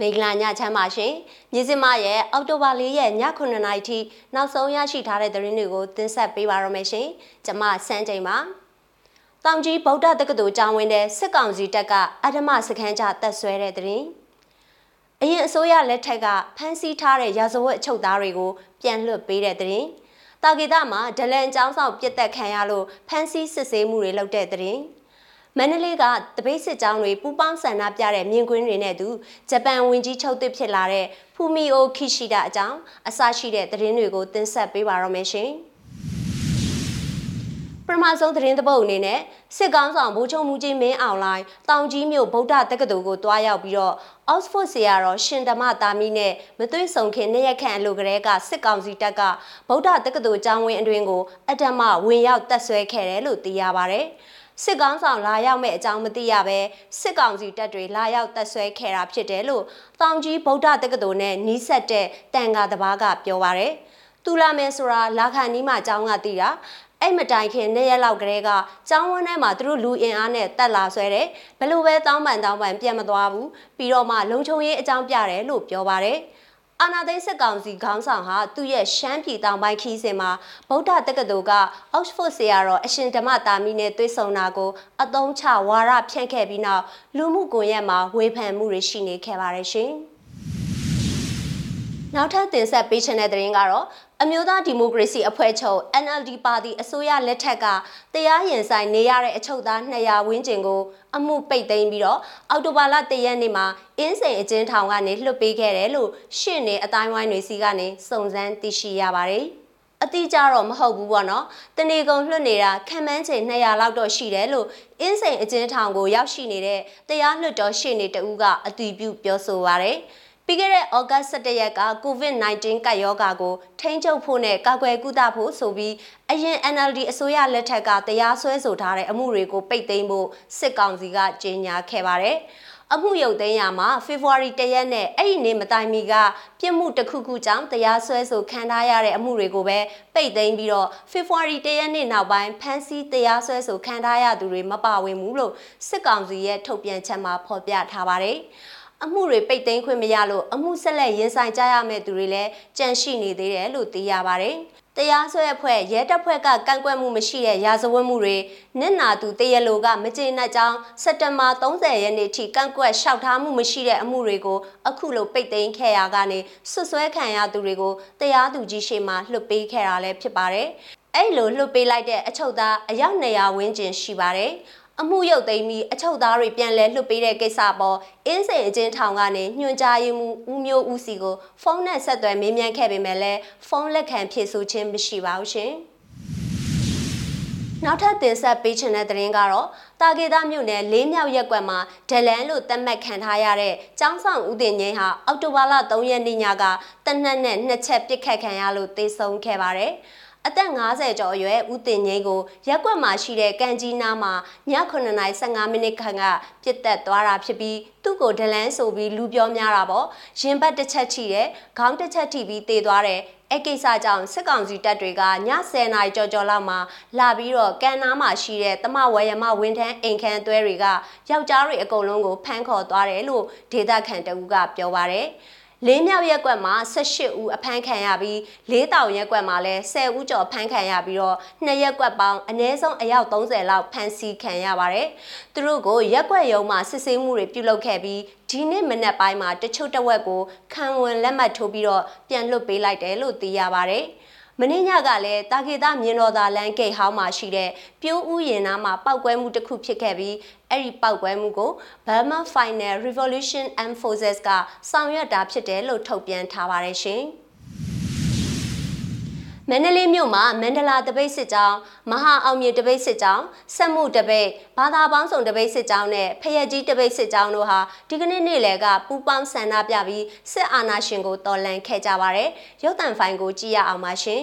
မင်္ဂလာညချမ်းပါရှင်မြစင်မရဲ့အောက်တိုဘာ၄ရက်ည9:00နာရီထိနောက်ဆုံးရရှိထားတဲ့သတင်းတွေကိုတင်ဆက်ပေးပါရမယ်ရှင်ကျွန်မစန်းချိန်ပါတောင်ကြီးဗုဒ္ဓတက္ကသိုလ်ကျောင်းဝင်းတဲ့စစ်ကောင်စီတပ်ကအဓမ္မစခန်းချတပ်ဆွဲတဲ့သတင်းအရင်အစိုးရလက်ထက်ကဖမ်းဆီးထားတဲ့ရာဇဝတ်အချုပ်သားတွေကိုပြန်လွှတ်ပေးတဲ့သတင်းတာဂီတာမှာဒလန်ကျောင်းဆောင်ပြစ်တက်ခံရလို့ဖမ်းဆီးစစ်ဆေးမှုတွေလုပ်တဲ့သတင်း မန္တလေးကတပိတ်စစ်ကြောင်းတွေပူပေါင်းဆန္ဒပြတဲ့မြင်ကွင်းတွေနဲ့တူဂျပန်ဝင်ကြီးချုပ်သစ်ဖြစ်လာတဲ့ဖူမီအိုခိရှိဒအကြောင်းအစရှိတဲ့သတင်းတွေကိုတင်ဆက်ပေးပါရမယ်ရှင်။ပထမဆုံးသတင်းသပုတ်အနေနဲ့စစ်ကောင်းဆောင်ဗိုလ်ချုပ်မူကြီးမင်းအောင်လိုင်းတောင်ကြီးမြို့ဗုဒ္ဓတက္ကသိုလ်ကိုတွားရောက်ပြီးတော့ Oxford ဆရာတော်ရှင်ဓမ္မတာမီနဲ့မသွေးဆုံခင်နှစ်ရက်ခန့်အလိုကလေးကစစ်ကောင်စီတပ်ကဗုဒ္ဓတက္ကသိုလ်ကျောင်းဝင်းအတွင်းကိုအတ္တမဝင်ရောက်တက်ဆွဲခဲ့တယ်လို့သိရပါဗျ။ စစ်ကောင်းဆောင်လာရောက်မဲ့အကြောင်းမသိရဘဲစစ်ကောင်စီတပ်တွေလာရောက်တပ်ဆွဲခဲ့တာဖြစ်တယ်လို့တောင်ကြီးဗုဒ္ဓတက္ကသိုလ်နဲ့နီးစပ်တဲ့တန်ခါတဘာကပြောပါရယ်တူလာမဲဆိုတာလာခန်နီးမှအကြောင်းကသိတာအဲ့မတိုင်ခင်နှစ်ရက်လောက်ကလေးကကျောင်းဝန်းထဲမှာသူတို့လူအင်အားနဲ့တက်လာဆွဲတယ်ဘလို့ပဲတောင်းပန်တောင်းပန်ပြန်မသွားဘူးပြီးတော့မှလုံခြုံရေးအကြောင်းပြတယ်လို့ပြောပါတယ် အာနာသိန်းစစ်ကောင်စီခေါင်းဆောင်ဟာသူ့ရဲ့ရှမ်းပြည်တောင်ပိုင်းခီးစဉ်မှာဗုဒ္ဓတက္ကသိုလ်က Oxford ဆရာတော်အရှင်ဓမ္မတာမီနဲ့တွေ့ဆုံတာကိုအသုံးချဝါရဖြန့်ခဲ့ပြီးနောက်လူမှုကွန်ရက်မှာဝေဖန်မှုတွေရှိနေခဲ့ပါတယ်ရှင်။ နောက်ထပ်တင်ဆက်ပေးချင်တဲ့သတင်းကတော့အမျိုးသားဒီမိုကရေစီအဖွဲ့ချုပ် NLD ပါတီအစိုးရလက်ထက်ကတရားရင်ဆိုင်နေရတဲ့အချုပ်သား200ဝန်းကျင်ကိုအမှုပိတ်သိမ်းပြီးတော့အော်တိုဘာလ1ရက်နေ့မှာအင်းစိန်အကျဉ်းထောင်ကနေလွှတ်ပေးခဲ့တယ်လို့ရှင့်နေအတိုင်းဝိုင်းတွေစီကနေစုံစမ်းသိရှိရပါတယ်။အတိအကျတော့မဟုတ်ဘူးပေါ့နော်။တနေကုန်လွှတ်နေတာခံမှန်းချိန်200လောက်တော့ရှိတယ်လို့အင်းစိန်အကျဉ်းထောင်ကိုရောက်ရှိနေတဲ့တရားလွှတ်တော်ရှင့်နေတဦးကအတည်ပြုပြောဆိုပါရယ်။ ပြီးခဲ့တဲ့ဩဂတ်17ရက်က COVID-19 ကပ်ရောဂါကိုထိန်းချုပ်ဖို့နဲ့ကာကွယ်ကုသဖို့ဆိုပြီးအရင် NLD အစိုးရလက်ထက်ကတရားစွဲဆိုထားတဲ့အမှုတွေကိုပိတ်သိမ်းဖို့စစ်ကောင်စီကကြေညာခဲ့ပါတယ်။အမှုရုပ်သိမ်းရမှာဖေဖော်ဝါရီတရက်နဲ့အဲ့ဒီနေ့မတိုင်မီကပြစ်မှုတစ်ခုခုကြောင့်တရားစွဲဆိုခံထားရတဲ့အမှုတွေကိုပဲပိတ်သိမ်းပြီးတော့ဖေဖော်ဝါရီတရက်နေ့နောက်ပိုင်းဖမ်းဆီးတရားစွဲဆိုခံထားရသူတွေမပါဝင်ဘူးလို့စစ်ကောင်စီရဲ့ထုတ်ပြန်ချက်မှာဖော်ပြထားပါတယ်။ အမှုတွေပိတ်သိမ်းခွင့်မရလို့အမှုဆက်လက်ရင်ဆိုင်ကြရမယ့်သူတွေလည်းကြန့်ရှိနေသေးတယ်လို့သိရပါတယ်။တရားစွဲအဖွဲ့ရဲတပ်ဖွဲ့ကကန့်ကွက်မှုမရှိတဲ့ရာဇဝတ်မှုတွေနစ်နာသူတရလိုကမကျေနပ်ကြောင်းစက်တဘာ30ရက်နေ့ထိကန့်ကွက်လျှောက်ထားမှုမရှိတဲ့အမှုတွေကိုအခုလိုပိတ်သိမ်းခဲ့ရကနေဆွဆွဲခံရသူတွေကိုတရားသူကြီးရှေ့မှာလွှတ်ပေးခဲ့တာလည်းဖြစ်ပါတယ်။အဲ့လိုလွှတ်ပေးလိုက်တဲ့အချုပ်သားအယောက်200ဝန်းကျင်ရှိပါတယ်။ အမှုရုပ်သိမ်းပြီးအချုပ်သားတွေပြန်လဲလွှတ်ပေးတဲ့ကိစ္စပေါ်အင်းစိန်အချင်းထောင်ကနေညွှန်ကြားရေးမှူးဦးမျိုးဦးစီကိုဖုန်းနဲ့ဆက်သွယ်မေးမြန်းခဲ့ပေမဲ့လည်းဖုန်းလက်ခံဖြေဆိုခြင်းမရှိပါဘူးရှင်။ နောက်ထပ်တင်ဆက်ပေးချင်တဲ့သတင်းကတော့တာဂေတာမြို့နယ်လေးမြောက်ရက်ကွက်မှာဒလန်လို့သတ်မှတ်ခံထားရတဲ့ကျောင်းဆောင်ဦးတင်ငိမ့်ဟာအောက်တိုဘာလ3ရက်နေ့ညကတနက်နဲ့နှစ်ချက်ပစ်ခတ်ခံရလို့သေဆုံးခဲ့ပါတယ်။အသက်50ကျော်အရွယ်ဦးတင်ငိမ့်ကိုရက်ကွက်မှာရှိတဲ့ကန်ကြီးနားမှာည9:15မိနစ်ခန့်ကပြစ်တက်သွားတာဖြစ်ပြီးသူ့ကိုဒလန်းဆိုပြီးလူပြောများတာပေါ့ရင်ဘတ်တစ်ချက်ထိတယ်ခေါင်းတစ်ချက်ထိပြီးတေသွားတယ် အဲ့ကိစ္စကြောင့်စစ်ကောင်စီတပ်တွေကည10နာရီကြော်ကြော်လောက်မှာလာပြီးတော့ကန်နားမှာရှိတဲ့တမဝရမဝင်းထန်းအိမ်ခန်းသွဲတွေကယောက်ျားတွေအကုန်လုံးကိုဖမ်းခေါ်သွားတယ်လို့ဒေသခံတအူးကပြောပါရယ် လေးမြောက်ရက်ကွက်မှာ18ဦးအဖမ်းခံရပြီးလေးတောင်ရက်ကွက်မှာလည်း10ဦးကျော်ဖမ်းခံရပြီးတော့နှစ်ရက်ကွက်ပေါင်းအနည်းဆုံးအယောက်30လောက်ဖမ်းဆီးခံရပါတယ်။သူတို့ကိုရက်ကွက်ရုံမှာစစ်ဆေးမှုတွေပြုလုပ်ခဲ့ပြီးဒီနေ့မနက်ပိုင်းမှာတချို့တဝက်ကိုခံဝန်လက်မှတ်ထိုးပြီးတော့ပြန်လွှတ်ပေးလိုက်တယ်လို့သိရပါတယ်။ မင်းညကလည်းတာကေတာမြင်းတော်သားလမ်းဂိတ်ဟောင်းမှာရှိတဲ့ပြိုးဥယင်နားမှာပောက်ကွဲမှုတစ်ခုဖြစ်ခဲ့ပြီးအဲ့ဒီပောက်ကွဲမှုကို Burma Final Revolution Armed Forces ကဆောင်ရွက်တာဖြစ်တယ်လို့ထုတ်ပြန်ထားပါတယ်ရှင်။ မန္တလေးမြို့မှာမန္တလာတပိတ်စစ်ကြောင်းမဟာအောင်မြေတပိတ်စစ်ကြောင်းစက်မှုတပိတ်ဘာသာပေါင်းစုံတပိတ်စစ်ကြောင်းနဲ့ဖယက်ကြီးတပိတ်စစ်ကြောင်းတို့ဟာဒီကနေ့နေ့လယ်ကပူးပေါင်းဆန္ဒပြပြီးစစ်အာဏာရှင်ကိုတော်လှန်ခဲ့ကြပါတယ်ရုပ်တံဖိုင်ကိုကြည့်ရအောင်ပါရှင်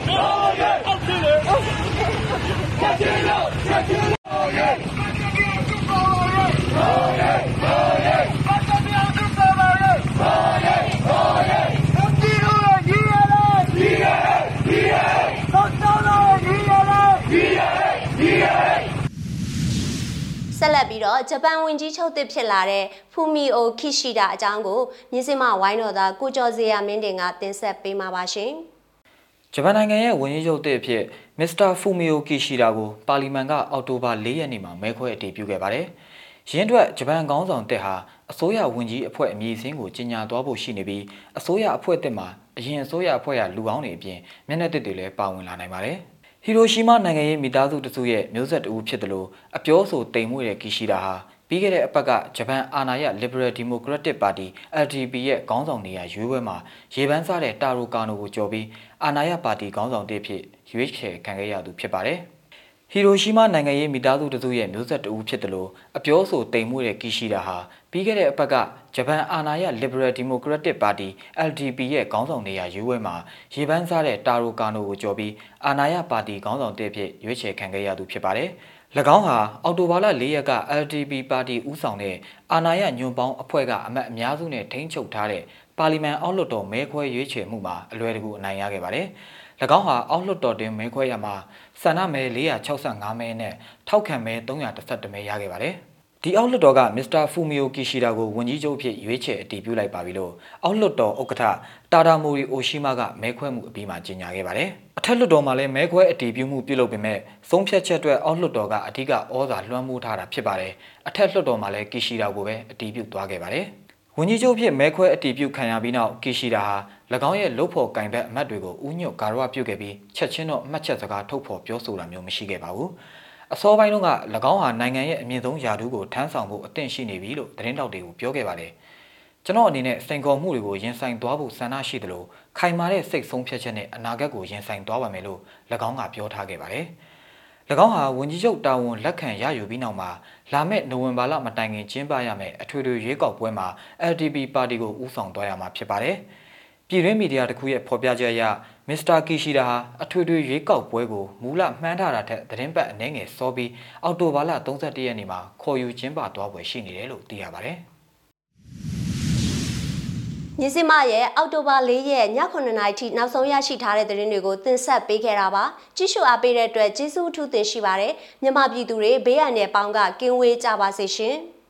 ဂျပန်ဝင်ကြီးချုပ်သစ်ဖြစ်လာတဲ့ဖူမီအိုခိရှိတာအကြောင်းကိုမြင်းစမဝိုင်းတော်သားကိုကျော်စရာမင်းတင်ကတင်ဆက်ပေးမှာပါရှင်။ဂျပန်နိုင်ငံရဲ့ဝန်ကြီးချုပ်သစ်အဖြစ်မစ္စတာဖူမီယိုကီရှီဒါကိုပါလီမန်ကအောက်တိုဘာ၄ရက်နေ့မှာမဲခွဲအတည်ပြုခဲ့ပါတယ်။ရင်းအတွက်ဂျပန်ခေါင်းဆောင်တက်ဟာအစိုးရဝန်ကြီးအဖွဲ့အမည်အစင်းကိုကြီးညာသွားဖို့ရှိနေပြီးအစိုးရအဖွဲ့တက်မှာအရင်အစိုးရအဖွဲ့ကလူကောင်းတွေအပြင်မျက်နှာတစ်တွေလည်းပါဝင်လာနိုင်ပါတယ်။ ဟီရိုရှီမာနိုင်ငံရဲ့မိသားစုတစုရဲ့မျိုးဆက်တဦးဖြစ်တယ်လို့အပြောဆိုတိမ်မွေ့တဲ့ကီရှီဒါဟာပြီးခဲ့တဲ့အပတ်ကဂျပန်အာဏာရ Liberal Democratic Party LDP ရဲ့ခေါင်းဆောင်နေရာရွေးပွဲမှာရေပန်းစားတဲ့တာရိုကာနိုကိုကြော်ပြီးအာဏာရပါတီခေါင်းဆောင်တစ်ဖြစ်ရွေးချယ်ခံခဲ့ရသူဖြစ်ပါတယ်။ ဟီရိုရှီမာနိုင်ငံရဲ့မိသားစုတစုရဲ့မျိုးဆက်တဦးဖြစ်တယ်လို့အပြောဆိုတိမ်မွေ့တဲ့ကီရှီဒါဟာပြီးခဲ့တဲ့အပတ်ကဂျပန်အာဏာရ Liberal Democratic Party LDP ရဲ့ခေါင်းဆောင်နေရာရွေးပွဲမှာရေပန်းစားတဲ့တာရိုကာနိုကိုကြော်ပြီးအာဏာရပါတီခေါင်းဆောင်တစ်ဖြစ်ရွေးချယ်ခံခဲ့ရသူဖြစ်ပါတယ်။၎င်းဟာအော်တိုဘာလ၄ရက်က LDP ပါတီဦးဆောင်တဲ့အာဏာရညွန့်ပေါင်းအဖွဲ့ကအမတ်အများစုနဲ့ထိန်းချုပ်ထားတဲ့ပါလီမန်အောက်လွှတ်တော်မဲခွဲရွေးချယ်မှုမှာအလွယ်တကူအနိုင်ရခဲ့ပါတယ်။၎ င်းဟာအောက်လွှတ်တော်တွင်မဲခွဲရမှာဆန္ဒမဲ465မဲနဲ့ထောက်ခံမဲ312မဲရခဲ့ပါတယ်။ဒီအောက်လွှတ်တော်ကမစ္စတာဖူမီယိုကီရှီဒါကိုဝန်ကြီးချုပ်ဖြစ်ရွေးချယ်အတည်ပြုလိုက်ပါပြီလို့အောက်လွှတ်တော်ဥက္ကဋ္ဌတာဒါမိုရီအိုရှိမာကမဲခွဲမှုအပြီးမှာကြေညာခဲ့ပါတယ်။အထက်လွှတ်တော်မှာလည်းမဲခွဲအတည်ပြုမှုပြုလုပ်ပေမဲ့သုံးဖြတ်ချက်အတွက်အောက်လွှတ်တော်ကအဓိကဩဇာလွှမ်းမိုးထားတာဖြစ်ပါတယ်။အထက်လွှတ်တော်မှာလည်းကီရှီဒါကိုပဲအတည်ပြုသွားခဲ့ပါတယ်။ ဝန်ကြီးချုပ်ဖြစ်မဲခွဲအတည်ပြုခံရပြီးနောက်ကီရှီဒါဟာ၎င်းရဲ့လုတ်ဖော်ကင်ဘက်အမတ်တွေကိုဥညွတ်ဂါရဝပြုတ်ခဲ့ပြီးချက်ချင်းတော့မှတ်ချက်စကားထုတ်ဖော်ပြောဆိုတာမျိုးမရှိခဲ့ပါဘူး။အစောပိုင်းတုန်းက၎င်းဟာနိုင်ငံရဲ့အမြင့်ဆုံးယာဒူးကိုထမ်းဆောင်ဖို့အသင့်ရှိနေပြီလို့သတင်းတောက်တွေကိုပြောခဲ့ပါတယ်။ကျွန်တော်အနေနဲ့စိန်ခေါ်မှုတွေကိုရင်ဆိုင်သွားဖို့ဆန္ဒရှိသလိုခိုင်မာတဲ့စိတ်ဆုံးဖြတ်ချက်နဲ့အနာဂတ်ကိုရင်ဆိုင်သွားပါမယ်လို့၎င်းကပြောထားခဲ့ပါတယ်။၎ င်းဟာဝန်ကြီးချုပ်တာဝန်လက်ခံရယူပြီးနောက်မှာလာမယ့်နိုဝင်ဘာလမတိုင်ခင်ကျင်းပရမယ့်အထွေထွေရွေးကောက်ပွဲမှာ LDP ပါတီကိုဦးဆောင်သွားရမှာဖြစ်ပါတယ်။ပြည်တွင်းမီဒီယာတစ်ခုရဲ့ဖော်ပြချက်အရမစ္စတာကီရှီဒါဟာအထွေထွေရွေးကောက်ပွဲကိုမူလမှန်းထားတာထက်သတင်းပတ်အနည်းငယ်စောပြီးအော်တိုဘာလ31ရက်နေ့မှာခေါ်ယူကျင်းပသွားပွဲရှိနေတယ်လို့သိရပါတယ်။ မြင်းစမရဲ့အောက်တိုဘာ၄ရက်ည9:00နာရီထိနောက်ဆုံးရရှိထားတဲ့သတင်းတွေကိုတင်ဆက်ပေးခဲ့တာပါကြည့်ရှုအားပေးတဲ့အတွက်ကျေးဇူးအထူးတင်ရှိပါတယ်မြမပြည်သူတွေဘေးရန်နယ်ပေါင်းကကင်းဝေးကြပါစေရှင်။